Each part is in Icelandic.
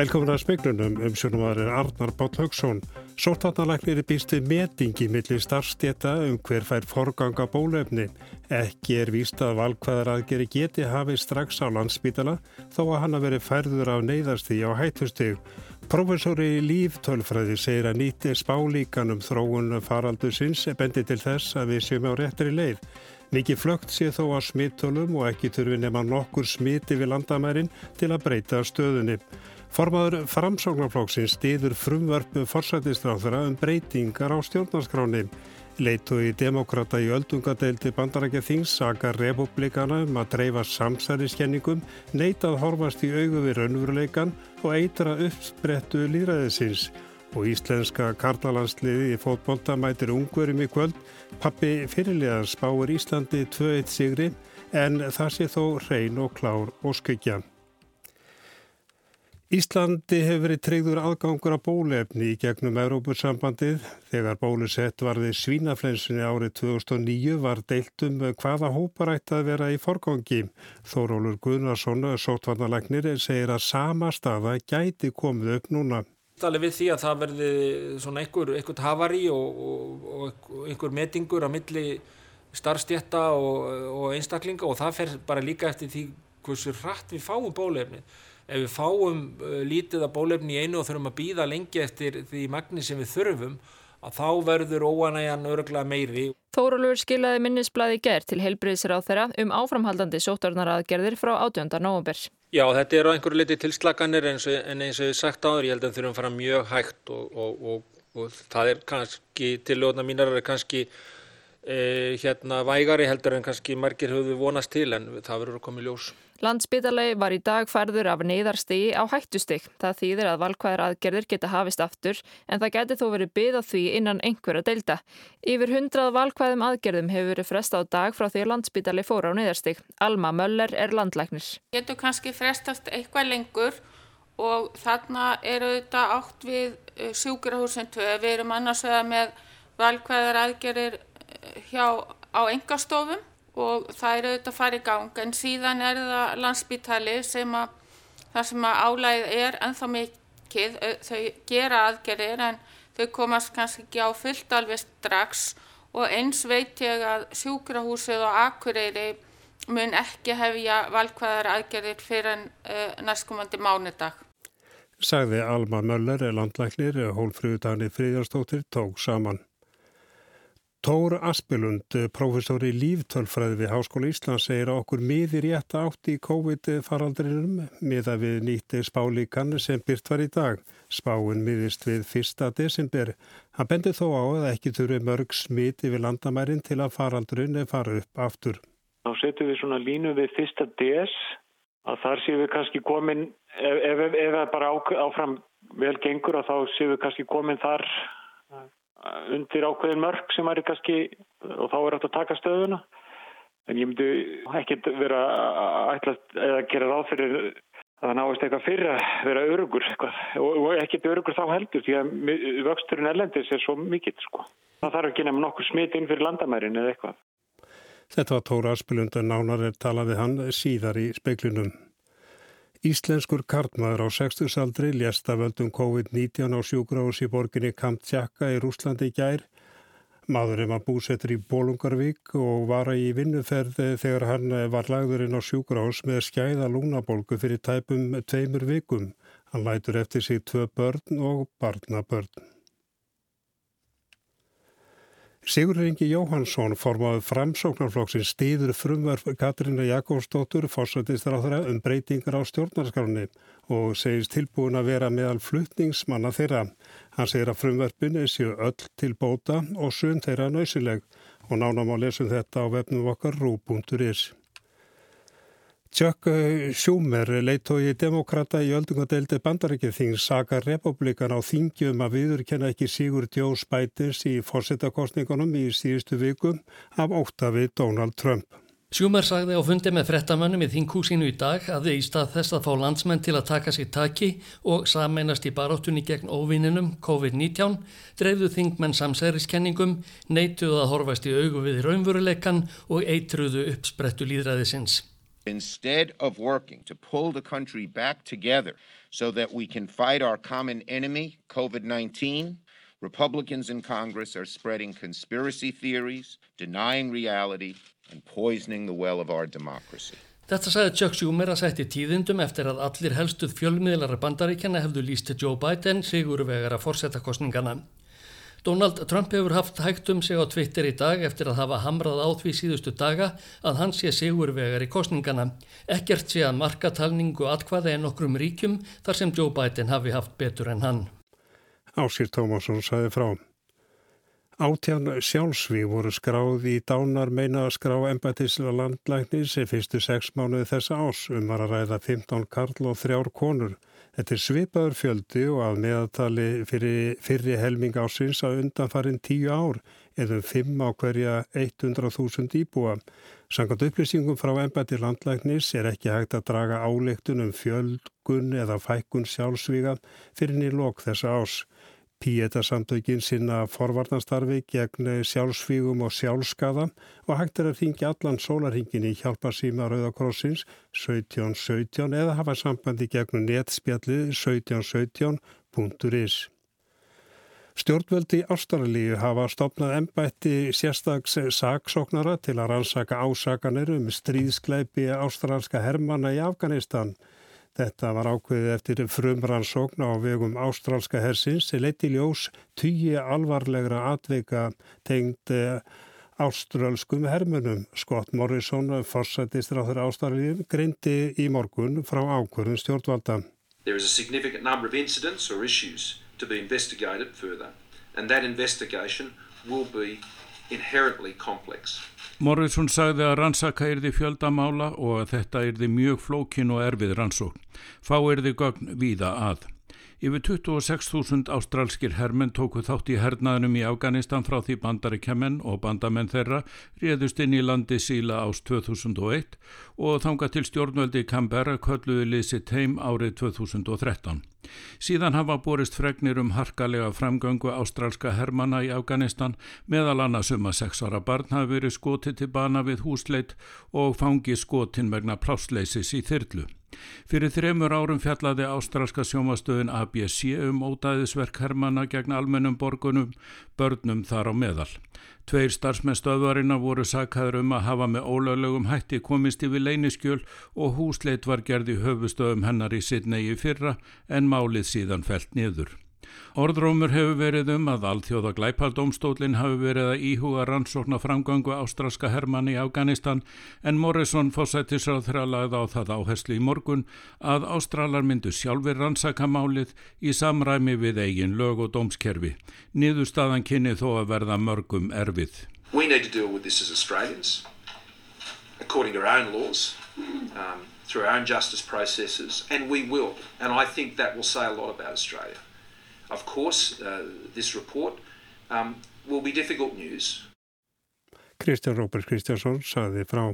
Velkomin að speiklunum um sjónumadur Arnar Bátt Haugsson. Sóttannalæknir er býst við metingi millir starfstjeta um hver fær forganga bólefni. Ekki er víst að valkvæðar aðgeri geti hafið strax á landsbítala þó að hann að veri færður af neyðarstíði á hættustíð. Professori í líftölfræði segir að nýtti spálíkan um þróun faraldu sinns bendi til þess að við séum á réttri leið. Mikið flögt sé þó að smittölum og ekki þurfi nema nokkur smiti við landamærin til að breyta stöðunni. Formaður framsóknarflóksins stiður frumvarpu forsættistráðara um breytingar á stjórnarskráni. Leitu í demokrata í öldungadeildi bandarækja þings saka republikana um að dreifa samsæriskenningum, neitað horfast í augu við raunveruleikan og eitra uppsprettu líðræðisins. Og íslenska karnalansliði í fótbolta mætir ungverum í kvöld. Pappi fyrirliðan spáir Íslandi 2-1 sigri en það sé þó reyn og klár og skykja. Íslandi hefur verið treyður aðgangur af bólefni í gegnum Európussambandið. Þegar bólusett varði svínaflensunni árið 2009 var deiltum hvaða hópar ætti að vera í forgangi. Þórólur Guðnarsson, sótvarnalagnir, segir að sama staða gæti komið upp núna. Er við því að það verði svona einhver, einhver hafari og, og, og einhver metingur á milli starfstjetta og, og einstaklinga og það fer bara líka eftir því hversu hratt við fáum bólefni ef við fáum uh, lítið að bólefni í einu og þurfum að býða lengi eftir því magni sem við þurfum að þá verður óanægjan öruglega meiri. Þórólur skilaði minnisblæði gerð til heilbriðsir á þeirra um áframhaldandi sótarnaraðgerðir frá 18. november. Já, þetta er á einhverju liti tilslaganir en eins og ég sagt áður, ég held að þurfum að fara mjög hægt og, og, og, og það er kannski, tiljóðna mínar er kannski eh, hérna vægari heldur en kannski margir höfðu vonast til en það verður að koma í ljós. Landsbytalagi var í dag færður af neyðarstigi á hættustig. Það þýðir að valkvæðar aðgerðir geta hafist aftur en það geti þó verið byggða því innan einhverja deilda. Yfir hundrað valkvæðum aðgerðum hefur verið fresta á dag frá því að landsbytali fóra á neyðarstig. Alma Möller er landlæknir. Getur kannski frestast eitthvað lengur og þarna eru þetta átt við eh, sjúkurahúsin tvö. Við erum annars vegar með valkvæðar aðgerðir hjá, á engastofum og það er auðvitað að fara í gang en síðan er það landsbítali sem að það sem að álæðið er ennþá mikið, þau gera aðgerir en þau komast kannski ekki á fullt alveg strax og eins veit ég að sjúkrahúsið og akureyri mun ekki hefja valkvæðar aðgerir fyrir en uh, næstkomandi mánudag. Sagði Alma Möller, landlæknir, hólfrúðdani Fríðarstóttir, tók saman. Tór Aspilund, professor í líftölfræði við Háskóla Íslands, segir að okkur miðir rétt átt í COVID-faraldrinum miða við nýtti spálíkan sem byrt var í dag. Spáin miðist við 1. desember. Hann bendi þó á að ekki þurfi mörg smiti við landamærin til að faraldrin fara upp aftur. Þá setjum við svona línu við 1. des að þar séum við kannski komin, ef, það bara áfram vel gengur þá séum við kannski komin þar undir ákveðin mörg sem er kannski og þá er þetta að taka stöðuna en ég myndi ekkert vera ætlast eða gera ráð fyrir að það náist eitthvað fyrir að vera örugur og ekkert örugur þá heldur því að vöxturinn erlendis er svo mikill sko. Það þarf ekki nefn nokkur smit inn fyrir landamærin eða eitthvað. Þetta var Tóra Aspilundar nánar er talaði hann síðar í speiklunum. Íslenskur kartmaður á 60 aldri lést af völdum COVID-19 á sjúkrahús í borginni Kamtjaka í Rúslandi í gær. Maðurinn var búsettur í Bólungarvík og var í vinnuferð þegar hann var lagðurinn á sjúkrahús með skæða lúnabolgu fyrir tæpum tveimur vikum. Hann lætur eftir sig tvö börn og barnabörn. Sigur Rengi Jóhansson formaði framsóknarflokksinn stýður frumverf Katrína Jakobsdóttur fórsættistar á þeirra um breytingar á stjórnarskránni og segist tilbúin að vera meðal fluttningsmanna þeirra. Hann segir að frumverfin er séu öll til bóta og sun þeirra nöysileg og nánam á lesum þetta á vefnum okkar rú.is. Chuck Schumer, leittói demokrata í öldungadeildi bandarækið þing, saka republikan á þingjum að viðurkenna ekki Sigur Djós Bætins í fórsetakostningunum í síðustu vikum af óta við Donald Trump. Sjúmer sagði á fundi með frettamönnum í þingúsinu í dag að þið í stað þess að fá landsmenn til að taka sér taki og sameinast í baróttunni gegn óvininum COVID-19 dreifðu þingmenn samsæriskenningum, neituðu að horfast í augu við raunveruleikan og eitruðu uppsprettu líðræðisins. Instead of working to pull the country back together so that we can fight our common enemy, COVID-19, Republicans in Congress are spreading conspiracy theories, denying reality, and poisoning the well of our democracy. Þetta sagði Chuck Schumer að sætti tíðindum eftir að allir helstuð fjölmiðlara bandaríkjana hefðu líst Joe Biden sigur vegar að forsetta kostningana. Donald Trump hefur haft hægt um sig á Twitter í dag eftir að hafa hamrað á því síðustu daga að hann sé sigur vegar í kostningana. Ekkert sé að markatalningu atkvaði en okkrum ríkjum þar sem Joe Biden hafi haft betur en hann. Ásýr Tómasson sagði frá. Átján sjálfsví voru skráð í dánar meina að skrá embætislega landlæknis í fyrstu sex mánuði þessa ás um að ræða 15 karl og þrjár konur. Þetta er svipaður fjöldi og að meðatali fyrir, fyrir helming ásins að undanfarin tíu ár eða 5 á hverja 100.000 íbúa. Sankant upplýsingum frá embæti landlæknis er ekki hægt að draga áleiktun um fjölgun eða fækkun sjálfsvíga fyrir nýlokk þessa ás. Píetasamtökin sinna forvarnastarfi gegn sjálfsvígum og sjálfskaða og hægt er að ringja allan sólarhingin í hjálparsýma Rauðakrossins 1717 eða hafa sambandi gegn netspjalli 1717.is. Stjórnvöldi Ástralíu hafa stopnað ennbætti sérstags saksóknara til að rannsaka ásakanir um stríðskleipi ástralska hermana í Afganistan. Þetta var ákveðið eftir frumrannsókn á vegum ástrálska hersins sem leiti ljós tíu alvarlegra atveika tengd eh, ástrálskum hermunum. Scott Morrison, forsættistur á þeirra ástrálíum, greindi í morgun frá ákvörðun stjórnvalda. There is a significant number of incidents or issues to be investigated further and that investigation will be inherently complex. Morrison sagði að rannsaka yrði fjöldamála og að þetta yrði mjög flókin og erfið rannsókn. Fá yrði gögn víða að. Yfir 26.000 ástrálskir hermenn tóku þátt í hernaðunum í Afganistan frá því bandaríkjaman og bandamenn þeirra réðust inn í landi síla ást 2001 og þanga til stjórnveldi Canberra kölluði liðsitt heim árið 2013. Síðan hafa borist fregnir um harkalega framgöngu ástrálska hermana í Afganistan meðal annars um að sex ára barn hafi verið skotið til bana við húsleit og fangi skotin vegna plásleisis í þyrlu. Fyrir þremur árum fjallaði ástralska sjómastöðin ABC um ódæðisverk hermana gegn almennum borgunum, börnum þar á meðal. Tveir starfsmenn stöðvarina voru sakhaður um að hafa með ólöglegum hætti komist yfir leyniskjöl og húsleit var gerði höfustöðum hennar í sittnegi fyrra en málið síðan felt niður. Orðrómur hefur verið um að alþjóða glæpaldómstólinn hafi verið að íhuga rannsókna framgöngu ástraska hermanni í Afganistan en Morrison fósættisráð þeirra lagði á það áherslu í morgun að ástralar myndu sjálfur rannsaka málið í samræmi við eigin lög og dómskerfi. Niðurstaðan kynni þó að verða mörgum erfið. We need to deal with this as Australians according to our own laws um, through our own justice processes and we will and I think that will say a lot about Australia. Of course, uh, this report um, will be difficult news. Kristján Róbert Kristjánsson saði frá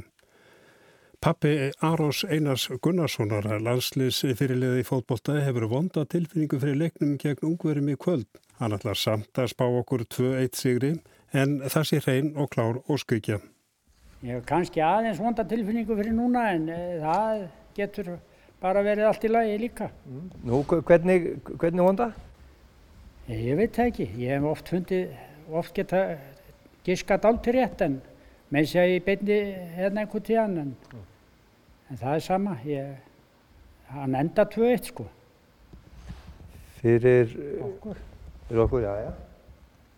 Pappi Arós Einars Gunnarssonar landslis fyrirliði í fótbolta hefur vonda tilfinningu fyrir leiknum gegn ungverum í kvöld. Hann ætlar samt að spá okkur 2-1 sigri en það sé hrein og klár og skugja. Ég hef kannski aðeins vonda tilfinningu fyrir núna en e, það getur bara verið allt í lagi líka. Nú, hvernig, hvernig vonda? Ég veit það ekki. Ég hef oft fundið, oft geta giskat áltur rétt en með þess að ég beinni hérna einhvern tíðan en, mm. en það er sama. Ég, hann enda 2-1 sko. Fyrir okkur? Fyrir okkur, já, já.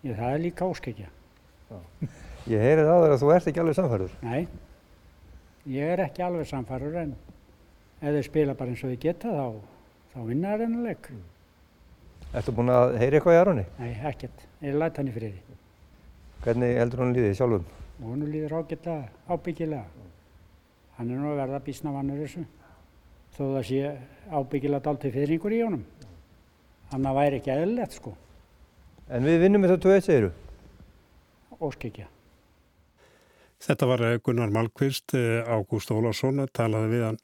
Ég, það er líka áskekja. Ég heyrið á þér að þú ert ekki alveg samfærður. Nei, ég er ekki alveg samfærður en ef þau spila bara eins og þau geta þá, þá vinna það reynuleik. Mm. Ertu búinn að heyra eitthvað í Aronni? Nei, ekkert. Ég læt hann í friði. Hvernig heldur hann líðið sjálfum? Hún líður ágætlega, ábyggilega. Hann er nú að verða bísna vannur þessu. Þó það sé ábyggilega daltið fyrringur í honum. Hann að væri ekki eðlilegt sko. En við vinnum þetta 2-1 segiru? Óskikja. Þetta var Gunnar Malkvist, Ágúst Ólásson talaði við hann.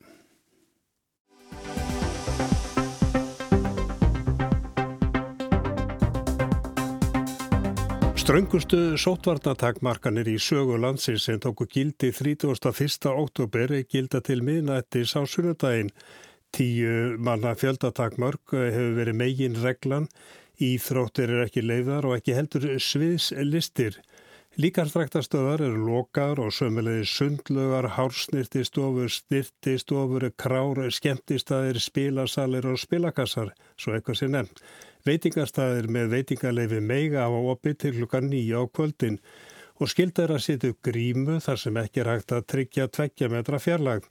Ströngustu sótvarnatakmarkanir í sögu landsins sem tóku gildi 31. oktober gilda til miðnættis á sunnudaginn. Tíu manna fjöldatakmörk hefur verið megin reglan, íþróttir er ekki leiðar og ekki heldur sviðslistir. Líkarstræktastöðar eru lokaður og sömulegði sundlugar, hársnirtistofur, snirtistofur, krár, skemmtistæðir, spilasalir og spilakassar, svo eitthvað sé nefnt. Veitingarstaðir með veitingarleifi meiga á opið til klukkan nýja á kvöldin og skildar að setja upp grímu þar sem ekki er hægt að tryggja tveggja metra fjarlag.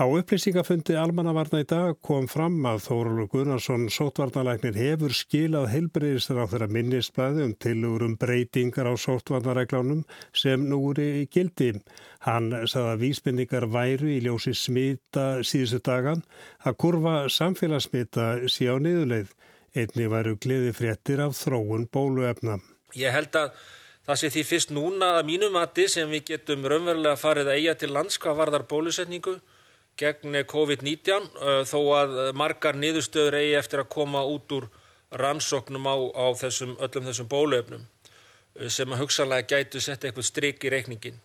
Á upplýsingafundi almannavarna í dag kom fram að Þórólur Gunnarsson sótvarnalæknir hefur skilað heilbreyðistur á þeirra minnisblæði um tilugur um breytingar á sótvarnareglánum sem nú eru í gildi. Hann sagði að vísbendingar væru í ljósi smita síðustu dagan að kurva samfélagsmita sé á niðurleið. Einni varu gleði fréttir af þróun bóluefna. Ég held að það sé því fyrst núna að mínum mati sem við getum raunverulega farið að eiga til lands hvað varðar bólusetningu gegn COVID-19 þó að margar niðurstöður eigi eftir að koma út úr rannsóknum á, á þessum, öllum þessum bóluefnum sem að hugsalega gætu setja eitthvað stryk í reikningin.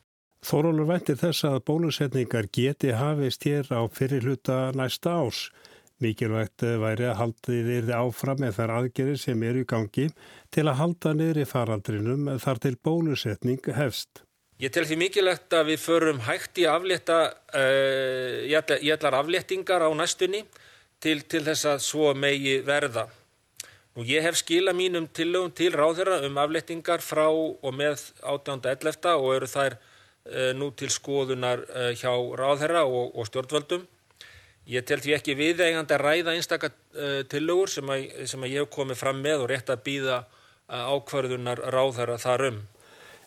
Þórólur vænti þess að bólusetningar geti hafist hér á fyrirluta næsta ás. Mikilvægt væri að haldið yrði áfram með þær aðgerið sem eru í gangi til að halda niður í faraldrinum þar til bólusetning hefst. Ég tel því mikilvægt að við förum hægt í aflétta, uh, í allar afléttingar á næstunni til, til þess að svo megi verða. Nú, ég hef skila mínum tillögum til ráðherra um afléttingar frá og með 18.11. og eru þær uh, nú til skoðunar uh, hjá ráðherra og, og stjórnvöldum. Ég tel því ekki viðeigandi að ræða einstakar uh, tillögur sem, að, sem að ég hef komið fram með og rétt að býða ákvarðunar ráðara þar um.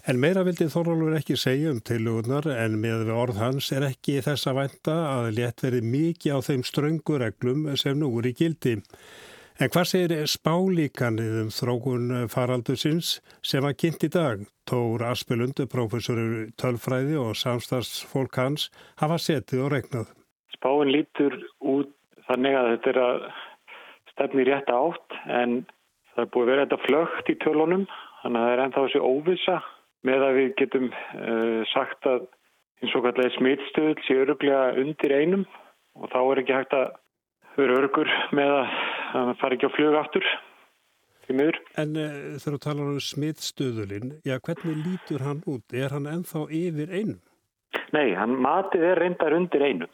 En meira vildi Þorvaldur ekki segja um tillögurnar en með orð hans er ekki þess að vænta að létt verið mikið á þeim ströngureglum sem nú er í gildi. En hvað segir spálíkanið um þrókun faraldusins sem að kynnt í dag? Tór Aspelundu, professorur tölfræði og samstagsfólk hans hafa setið og regnað. Spáin lítur út þannig að þetta er að stefni rétt átt en það er búið vera þetta flögt í tölunum þannig að það er ennþá þessi óvisa með að við getum uh, sagt að eins og kallega smittstöðul sé öruglega undir einum og þá er ekki hægt að vera örugur með að það fari ekki á fljög aftur. En uh, þegar þú talar um smittstöðulinn, já hvernig lítur hann út? Er hann ennþá yfir einum? Nei, hann matið er reyndar undir einum.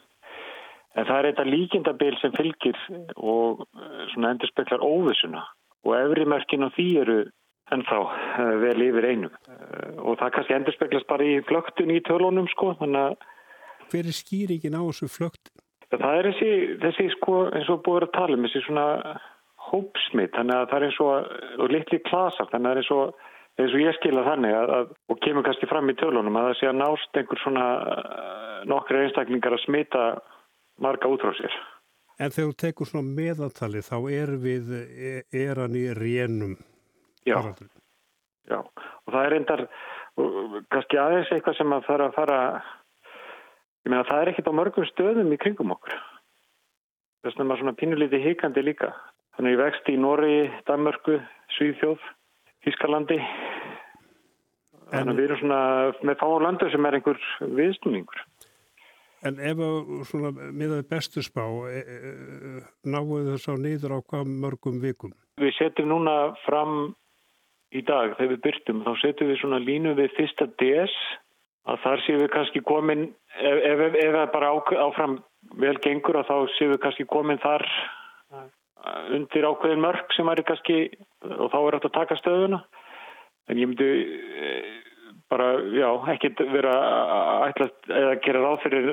En það er eitthvað líkindabil sem fylgir og svona endur speklar óvissuna og efrimörkin á því eru ennþá vel yfir einum og það kannski endur speklast bara í flöktun í tölunum sko þannig að Hver er skýringin á þessu flöktun? Það er þessi, þessi sko eins og búið að tala um þessi svona hópsmitt þannig að það er eins og, og litli klasar þannig að það er eins og, eins og ég skilja þannig að, að, og kemur kannski fram í tölunum að það sé að nást einhver svona nokkru einstaklingar að smita marga út frá sér. En þegar þú tekur svona meðaltali þá er við, er hann í rénum? Já, já, og það er endar, kannski aðeins eitthvað sem að fara að fara, ég meina það er ekkit á mörgum stöðum í kringum okkur. Þess vegna er maður svona pínulítið hikandi líka. Þannig ég vexti í Nóri, Danmörku, Svíðfjóð, Ískalandi. Þannig að við erum svona með fá landu sem er einhver viðstunningur. En ef svona miðaði bestu spá, e, e, náðu þess á nýður á hvað mörgum vikum? Við setjum núna fram í dag þegar við byrtum, þá setjum við svona línu við fyrsta DS að þar séum við kannski komin, ef, ef, ef það bara á, áfram vel gengur að þá séum við kannski komin þar undir ákveðin mörg sem er kannski, og þá er þetta að taka stöðuna. En ég myndi bara, já, ekkert vera ætlast eða gera ráð fyrir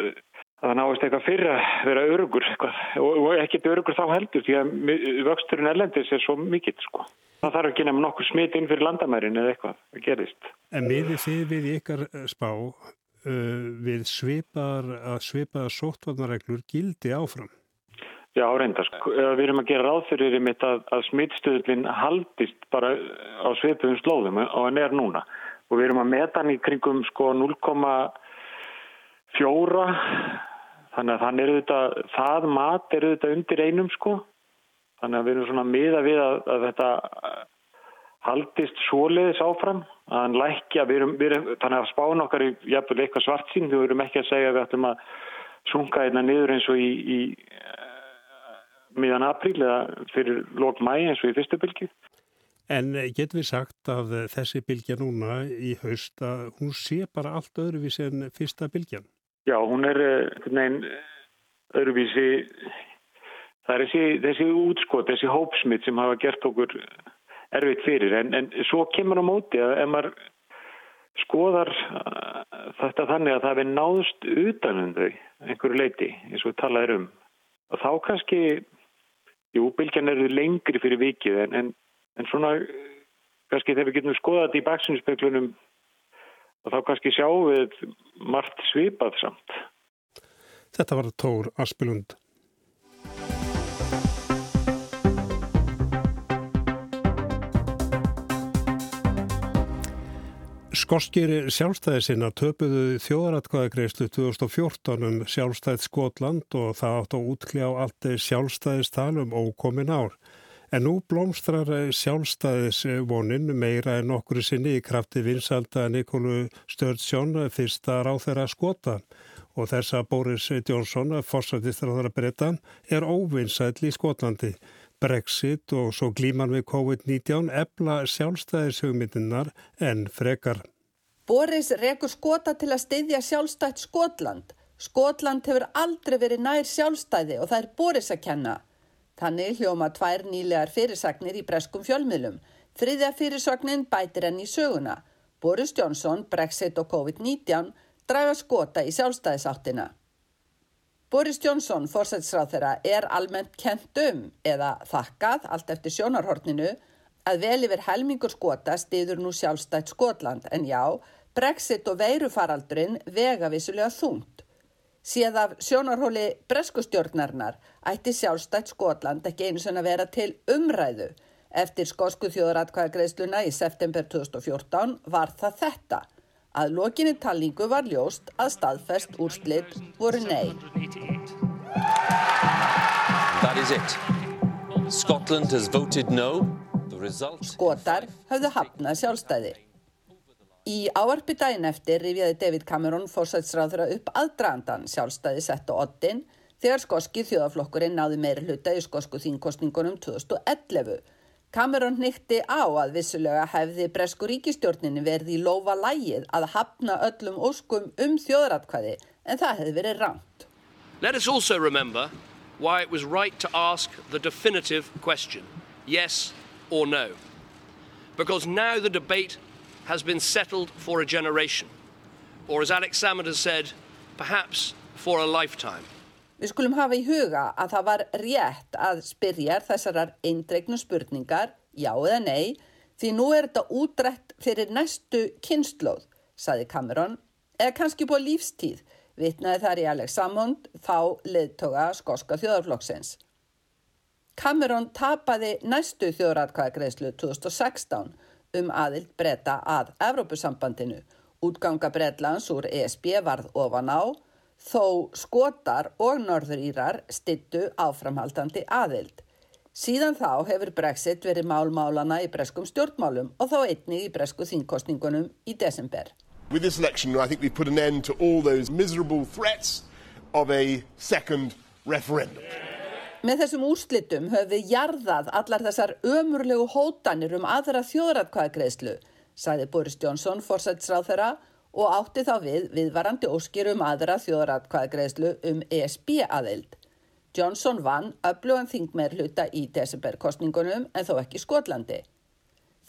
að það náist eitthvað fyrir að vera örugur eitthvað. og ekkert örugur þá heldur því að vöxturinn erlendis er svo mikill sko. Það þarf ekki nefn nokkur smit inn fyrir landamærin eða eitthvað, það gerist. En miðið þið við ykkar spá uh, við svipar að svipaða sóttvarnareglur gildi áfram? Já, reyndar. Sko. Við erum að gera ráð fyrir að, að smittstöðlinn haldist bara á svipuðum slóðum og hann er núna og við erum að meta hann í kringum sko 0,4 þannig að þannig þetta, það mat er þetta undir einum sko þannig að við erum svona miða við að, að þetta haldist svoleiðis áfram að lækja, við erum, við erum þannig að spána okkar í jafnvel eitthvað svart sín við erum ekki að segja að við ætlum að sunga einna niður eins og í, í miðan apríl eða fyrir lók mæ eins og í fyrstu bylgi En getur við sagt að þessi bylgja núna í haust að hún sé bara allt öðruvísi en fyrsta bylgjan? Já, hún er nein, öðruvísi, það er þessi, þessi útskot, þessi hópsmitt sem hafa gert okkur erfitt fyrir. En, en svo kemur á móti að ef maður skoðar þetta þannig að það er náðust utanum þau einhverju leiti eins og talaður um og þá kannski, jú, bylgjan eru lengri fyrir vikið en, en, en svona kannski þegar við getum skoðað þetta í baksinnspeglunum og þá kannski sjáum við margt svipað samt. Þetta var Tór Aspilund. Skorskir sjálfstæði sinna töpuðu þjóðaratkvæðagreyslu 2014 um sjálfstæð Skotland og það átt að útkljá allt sjálfstæðistalum ókomin ár. En nú blómstrar sjálfstæðisvonin meira en okkur sinni í krafti vinsalda Nikólu Stördsjón fyrsta ráð þeirra skota og þess að Boris Johnson, fórsættistur á breyta, er óvinsætli í Skotlandi. Brexit og svo glíman við COVID-19 ebla sjálfstæðishugmyndinar en frekar. Boris rekur skota til að styðja sjálfstætt Skotland. Skotland hefur aldrei verið nær sjálfstæði og það er Boris að kenna. Þannig hljóma tvær nýlegar fyrirsagnir í breskum fjölmiðlum. Þriðja fyrirsagnin bætir enn í söguna. Boris Johnson, Brexit og COVID-19 draga skota í sjálfstæðisáttina. Boris Johnson, fórsætsráð þeirra, er almennt kent um eða þakkað allt eftir sjónarhorninu að vel yfir helmingur skota stiður nú sjálfstætt Skotland en já, Brexit og veirufaraldurinn vega vissulega þúnt. Séð af sjónarhóli breskustjórnarinnar ætti sjálfstætt Skotland ekki einu sem að vera til umræðu. Eftir skosku þjóðratkvæðagreisluna í september 2014 var það þetta. Að lokinni talningu var ljóst að staðfest úrslit voru nei. No. Skotar hafðu hafnað sjálfstæði. Í áarpi daginn eftir rifjaði David Cameron fórsætsráðra upp aðdrandan sjálfstæði sett á oddin þegar skoski þjóðaflokkurinn náði meiri hluta í skosku þínkostningunum 2011. Cameron nýtti á að vissulega hefði bresku ríkistjórninni verði í lofa lægið að hafna öllum óskum um þjóðratkvæði en það hefði verið ránt. Let us also remember why it was right to ask the definitive question, yes or no. Because now the debate has been settled for a generation, or as Alex Salmond has said, perhaps for a lifetime. Við skulum hafa í huga að það var rétt að spyrjar þessarar eindregnu spurningar, já eða nei, því nú er þetta útrætt fyrir næstu kynnslóð, saði Cameron, eða kannski búið lífstíð, vitnaði þar í Alex Salmond, þá leðtoga skoska þjóðarflokksins. Cameron tapaði næstu þjóðratkvæðagreislu 2016 um aðild breyta að Evrópusambandinu. Útganga Breitlands úr ESB varð ofan á, þó skotar og norðurírar stittu áframhaldandi aðild. Síðan þá hefur Brexit verið málmálana í breskum stjórnmálum og þá einni í bresku þínkostningunum í desember. With this election I think we've put an end to all those miserable threats of a second referendum. Með þessum úrslitum höfum við jarðað allar þessar ömurlegu hótanir um aðra þjóðratkvæðagreðslu, sagði Boris Johnson, fórsætsráð þeirra og átti þá við viðvarandi óskir um aðra þjóðratkvæðagreðslu um ESB aðild. Johnson vann öflugan þingmeir hluta í desemberkostningunum en þó ekki Skotlandi.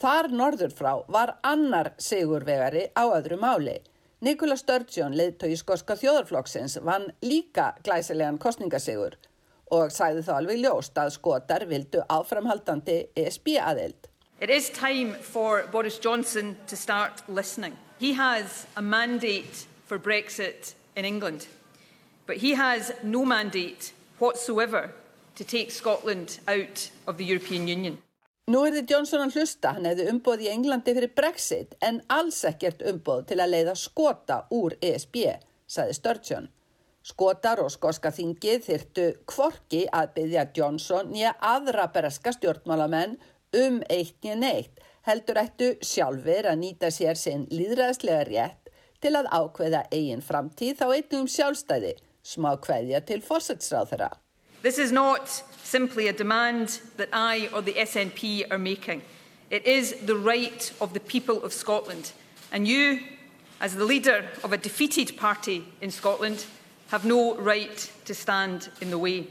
Þar norður frá var annar sigurvegari á öðru máli. Nikola Sturgeon, leiðtói skoska þjóðarflokksins, vann líka glæsilegan kostningasigur og sæði þá alveg ljóst að skotar vildu áframhaldandi ESB aðild. It is time for Boris Johnson to start listening. He has a mandate for Brexit in England, but he has no mandate whatsoever to take Scotland out of the European Union. Nú er þið Johnson að hlusta, hann hefði umboð í Englandi fyrir Brexit en alls ekkert umboð til að leiða skota úr ESB, saði Sturgeon. Skotar og skoska þingið þyrtu kvorki að byggja Johnson nýja aðra bereska stjórnmálamenn um eitt nýja neitt, heldur ættu sjálfur að nýta sér sinn líðræðslega rétt til að ákveða eigin framtíð þá einnum sjálfstæði, smá kveðja til fórsætsráð þeirra. This is not simply a demand that I or the SNP are making. It is the right of the people of Scotland. And you, as the leader of a defeated party in Scotland, have no right to stand in the way.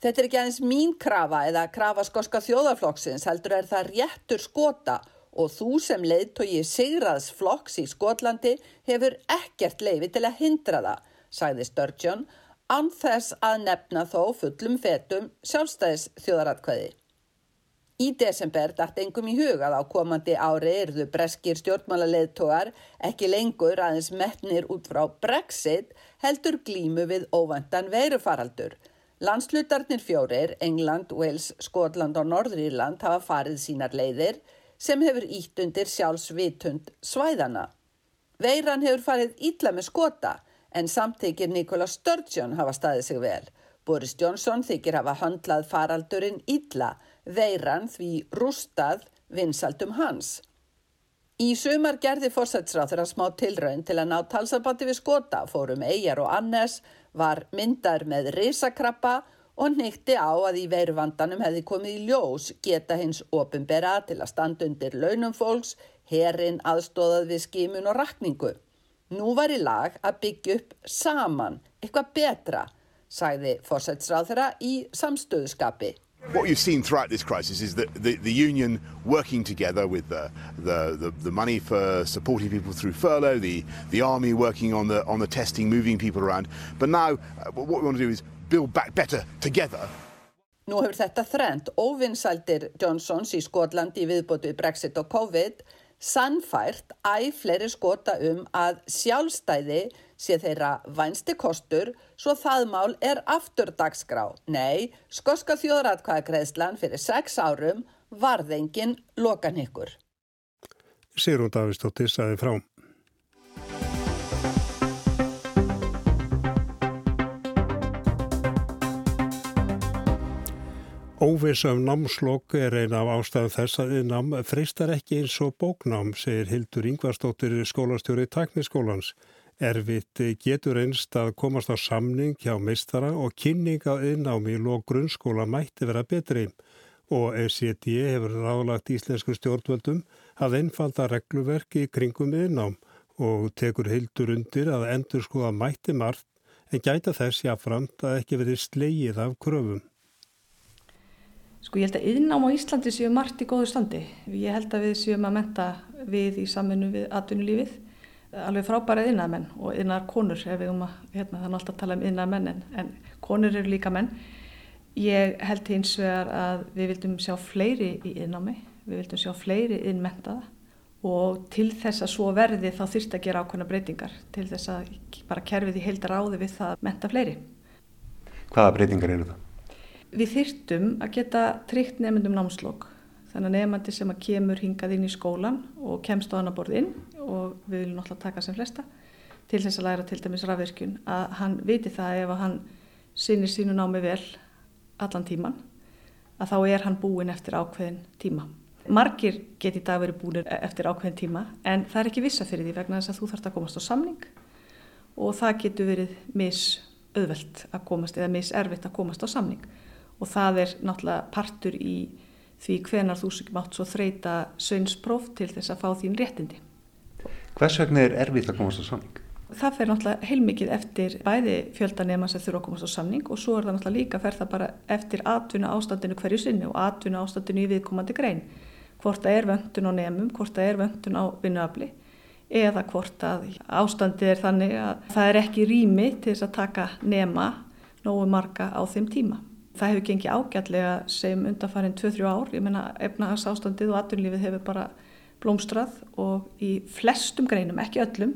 Þetta er ekki aðeins mín krafa eða krafa skoska þjóðarflokksins heldur er það réttur skota og þú sem leiðtogi Sigraðs flokks í Skotlandi hefur ekkert leifi til að hindra það, sagði Sturgeon anþess að nefna þó fullum fetum sjálfstæðis þjóðaratkvæði. Í desember dætt engum í hugað á komandi ári erðu breskir stjórnmálaleðtogar ekki lengur aðeins metnir út frá Brexit heldur glímu við óvandan veirufaraldur. Landslutarnir fjórir, England, Wales, Skotland og Norðrýrland hafa farið sínar leiðir sem hefur ítt undir sjálfsvitund svæðana. Veiran hefur farið ítla með skota en samþykir Nikola Sturgeon hafa staðið sig vel. Boris Johnson þykir hafa höndlað faraldurinn illa, veiran því rústað vinsaldum hans. Í sumar gerði fórsætsráður að smá tilraun til að ná talsabandi við skota, fórum Eyjar og Annes, var myndar með risakrappa og nýtti á að í veiruvandanum hefði komið í ljós geta hins ofinbera til að standa undir launum fólks, herin aðstóðað við skimun og rakningu. Nú var í lag að byggja upp saman, eitthvað betra, sagði fórsætsráðara í samstöðuskapi. What you've seen throughout this crisis is that the, the union working together with the, the, the, the, money for supporting people through furlough, the, the army working on the, on the testing, moving people around. But now uh, what we want to do is build back better together. Nú hefur þetta þrend óvinsældir Johnsons í Skotlandi viðbótu Brexit og COVID sannfært æg fleiri skota um að sjálfstæði sé þeirra vænsti kostur svo það mál er aftur dagskrá. Nei, skoska þjóðratkvæðagreðslan fyrir sex árum varðengin lokan ykkur. Sigrún Davistóttir saði frá. Óvisa um námslokk er eina af ástæðum þess að nám freistar ekki eins og bóknám, segir Hildur Ingvarsdóttir skólastjóri Takniskólans. Erfitt getur einst að komast á samning hjá meistara og kynning á innnámi og grunnskóla mætti vera betri og ECD hefur ráðlagt íslensku stjórnvöldum að einfalda regluverki kringum innám og tekur Hildur undir að endur skoða mætti margt en gæta þess jáframt að ekki verið slegið af kröfum. Sko ég held að yðnám á Íslandi séu margt í góðu standi. Ég held að við séum að menta við í samfunnu við atvinnulífið. Alveg frábæra yðnamenn og yðnar konur um að, hérna þannig alltaf tala um yðnar menn en, en konur eru líka menn. Ég held hins vegar að við vildum sjá fleiri í yðnámi, við vildum sjá fleiri yðnmentaða og til þess að svo verði þá þurft að gera ákveðna breytingar til þess að bara kerfið í heildar áði við það að menta fleiri. Hvaða breytingar eru það? Við þyrtum að geta tryggt nefndum námslokk. Þannig að nefndi sem að kemur hingað inn í skólan og kemst á annar borð inn og við viljum náttúrulega taka sem flesta til þess að læra til dæmis rafverkjun að hann viti það ef að hann sinni sínu námi vel allan tíman að þá er hann búin eftir ákveðin tíma. Margir geti í dag verið búin eftir ákveðin tíma en það er ekki vissa fyrir því vegna þess að þú þarfst að komast á samning og það getur verið misauðvelt að komast eða miservitt að komast á samning og það er náttúrulega partur í því hvenar þú mátt svo þreita sögnspróf til þess að fá þín réttindi. Hvers vegna er erfitt að komast á samning? Það fer náttúrulega heilmikið eftir bæði fjöldanema sem þurfa að komast á samning og svo er það náttúrulega líka að fer það bara eftir atvinna ástandinu hverju sinni og atvinna ástandinu í viðkomandi grein. Hvort það er vöndun á nemum, hvort það er vöndun á vinnuafli eða hvort að ástandi er þannig að það er ekki rými til þess að taka nema nógu marga á þeim tíma. Það hefur gengið ágætlega sem undanfærin 2-3 ár. Ég menna efnahags ástandið og atvinnlífið hefur bara blómstrað og í flestum greinum, ekki öllum,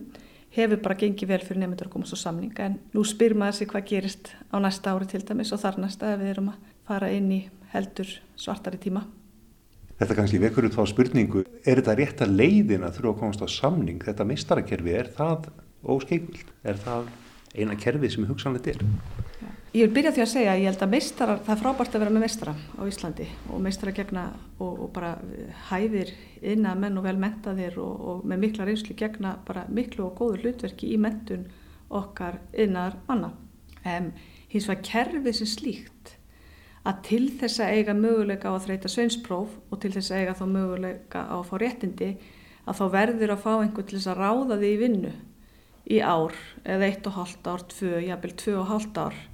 hefur bara gengið vel fyrir nefndur að komast á samning. En nú spyr maður sig hvað gerist á næsta ári til dæmis og þar næsta ef við erum að fara inn í heldur svartari tíma. Þetta kannski vekur út þá spurningu, er þetta rétt að leiðin að þurfa að komast á samning? Þetta mistarakerfi, er það óskeikvild? Er það eina kerfi sem hugsanlegt er? Ég vil byrja því að segja að ég held að meistarar, það er frábært að vera með meistara á Íslandi og meistara gegna og, og bara hæfir inna menn og vel mentaðir og, og með mikla reynslu gegna bara miklu og góður hlutverki í mentun okkar innar manna. Um, hins vegar kerfið sem slíkt að til þess að eiga möguleika á að þreita sveinspróf og til þess að eiga þá möguleika á að fá réttindi að þá verður að fá einhvern til þess að ráða því í vinnu í ár eða eitt og halvt ár, tvö, jafnvel tvö og halvt ár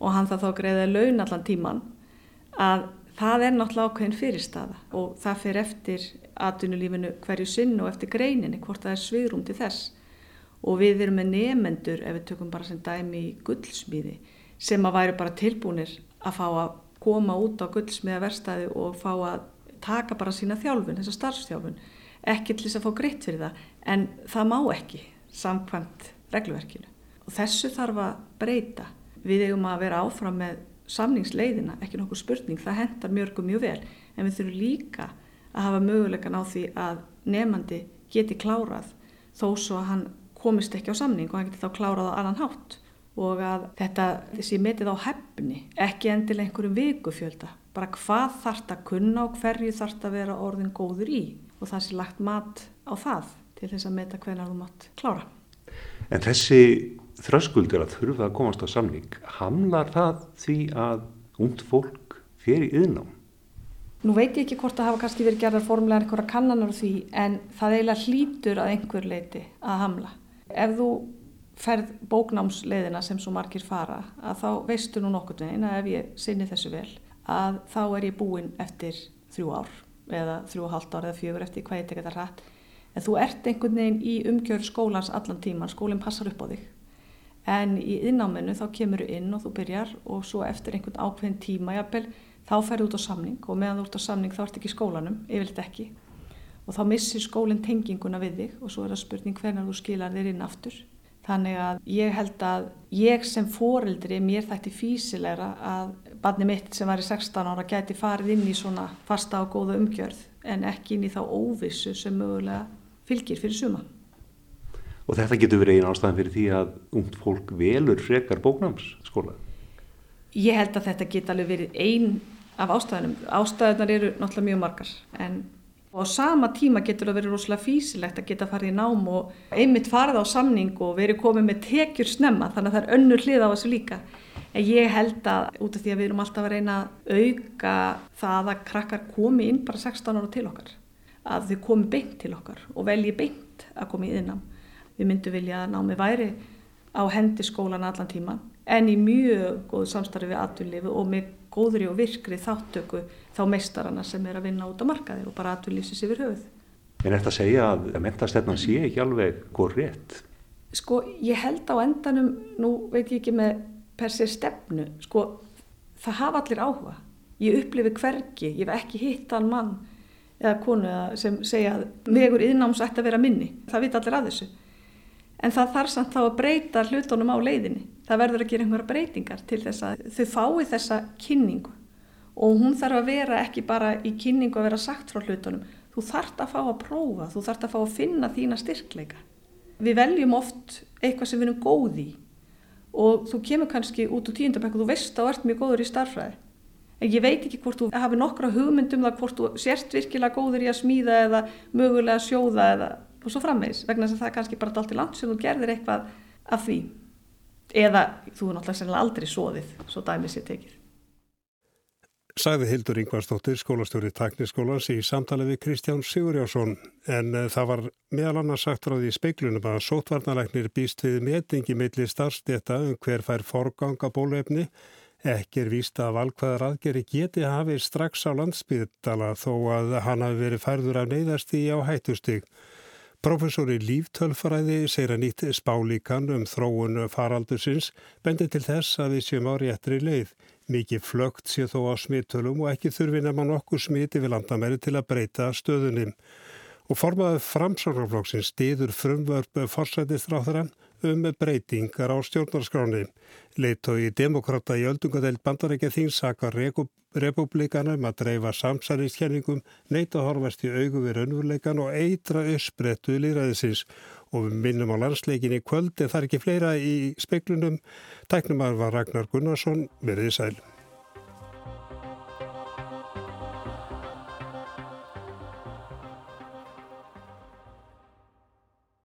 og hann það þá greiði laun allan tíman að það er náttúrulega ákveðin fyrirstaða og það fyrir eftir atvinnulífinu hverju sinn og eftir greininni hvort það er svigrum til þess. Og við erum með nefendur ef við tökum bara sem dæmi í gullsmíði sem að væri bara tilbúinir að fá að koma út á gullsmíða verstaði og fá að taka bara sína þjálfun, þessa starfstjálfun ekki til þess að fá greitt fyrir það. En það má ekki samkvæmt regluverkinu. Og þessu þarf að breyta við eigum að vera áfram með samningsleiðina, ekki nokkur spurning, það hendar mjörgum mjög vel, en við þurfum líka að hafa mögulegan á því að nefandi geti klárað þó svo að hann komist ekki á samning og hann geti þá klárað á annan hátt. Og að þetta sé metið á hefni, ekki endilega einhverjum vikufjölda, bara hvað það að kunna og hverju það að vera orðin góður í. Og það sé lagt mat á það til þess að meta hvernig þú mátt klára. En þessi þröskuldur að þurfa að komast á samning, hamlar það því að ungd fólk fer í yðnám? Nú veit ég ekki hvort það hafa kannski verið gerðar formlega einhverja kannanar því en það eiginlega hlýtur að einhver leiti að hamla. Ef þú ferð bóknámsleiðina sem svo margir fara að þá veistu nú nokkur veginn að ef ég sinni þessu vel að þá er ég búinn eftir þrjú ár eða þrjú og halvt ár eða fjögur eftir hvað ég tekja þetta rætt en þú ert einhvern veginn í umgjör skólans allan tíman, skólinn passar upp á þig en í innáminu þá kemur þú inn og þú byrjar og svo eftir einhvern ákveðin tíma jafnvel, þá ferðu út á samning og meðan þú ert á samning þá ert ekki í skólanum, yfirleitt ekki. Og þá missir skólinn tenginguna við þig og svo er það spurning hvernig þú skilar þér inn aftur. Þannig að ég held að ég sem foreldri mér þætti físilegra að barni mitt sem var í 16 ára gæti farið inn í svona fasta og góða umgjörð en ekki inn í þá óvissu sem mögulega fylgir fyrir suma Og þetta getur verið einn ástæðan fyrir því að ungt fólk velur frekar bóknámsskóla? Ég held að þetta geta alveg verið einn af ástæðanum. Ástæðanar eru náttúrulega mjög margar en á sama tíma getur það verið rosalega físilegt að geta farið í nám og einmitt farið á samning og verið komið með tekjur snemma þannig að það er önnur hlið á þessu líka. En ég held að út af því að við erum alltaf að reyna að auka það að krakkar komi inn bara 16 ára til okkar. Að þau komi beint til okkar og velji beint að komi í innám við myndum vilja að námi væri á hendi skólan allan tíma en í mjög góðu samstarfi við atvinnlifu og með góðri og virkri þáttöku þá meistarana sem er að vinna út á markaðir og bara atvinnlýsis yfir höfuð. En þetta segja að mentastefnan sé ekki alveg góð rétt? Sko ég held á endanum, nú veit ég ekki með per se stefnu, sko það hafa allir áhuga. Ég upplifi hvergi, ég hef ekki hitt hann mann eða konu sem segja að vegur yðnáms ætti að vera minni. Það vita allir að þessu en það þarf samt þá að breyta hlutunum á leiðinni. Það verður að gera einhverja breytingar til þess að þau fái þessa kynningu og hún þarf að vera ekki bara í kynningu að vera sagt frá hlutunum. Þú þarf að fá að prófa, þú þarf að fá að finna þína styrkleika. Við veljum oft eitthvað sem við erum góð í og þú kemur kannski út úr tíundabæk og þú veist að þú ert mjög góður í starfræði. En ég veit ekki hvort þú hafi nokkra hugmyndum það hvort þú sért virkilega góður í að smíða eða mögulega sjóða eða og svo frammeins vegna þess að það er kannski bara allt í land sem þú gerðir eitthvað af því. Eða þú er náttúrulega aldrei sóðið svo dæmið sér tekið. Sæði Hildur Ingvarsdóttir, skólastjóri Tækniskólans í samtali við Kristján Sigurjásson en uh, það var meðal annars sagt frá því speiklunum að sótvarnalæknir býst við metingi milli starfsteta um hver fær forganga bólefni ekki er vísta að valkvæðar aðgeri geti hafið strax á landsbyðdala þó að hann hafi verið færður af neyðasti á hættustig. Professori líftölfræði segir að nýtt spálíkan um þróun faraldusins bendi til þess að við séum á réttri leið. Mikið flögt sé þó á smittölum og ekki þurfi nema nokkur smiti við landamæri til að breyta stöðunum. Og formaður framsáknarflokksins stiður frumvörp forsætistráþarann um breytingar á stjórnarskráni. Leittói demokrata í öldungadeild bandarækja þín sakar republikanum að dreifa samsæliskenningum, neita horfast í augu við raunveruleikan og eitra uppsprettu líðræðisins og við minnum á landsleikin í kvöld en það er ekki fleira í speiklunum. Tæknumar var Ragnar Gunnarsson, verðið sæl.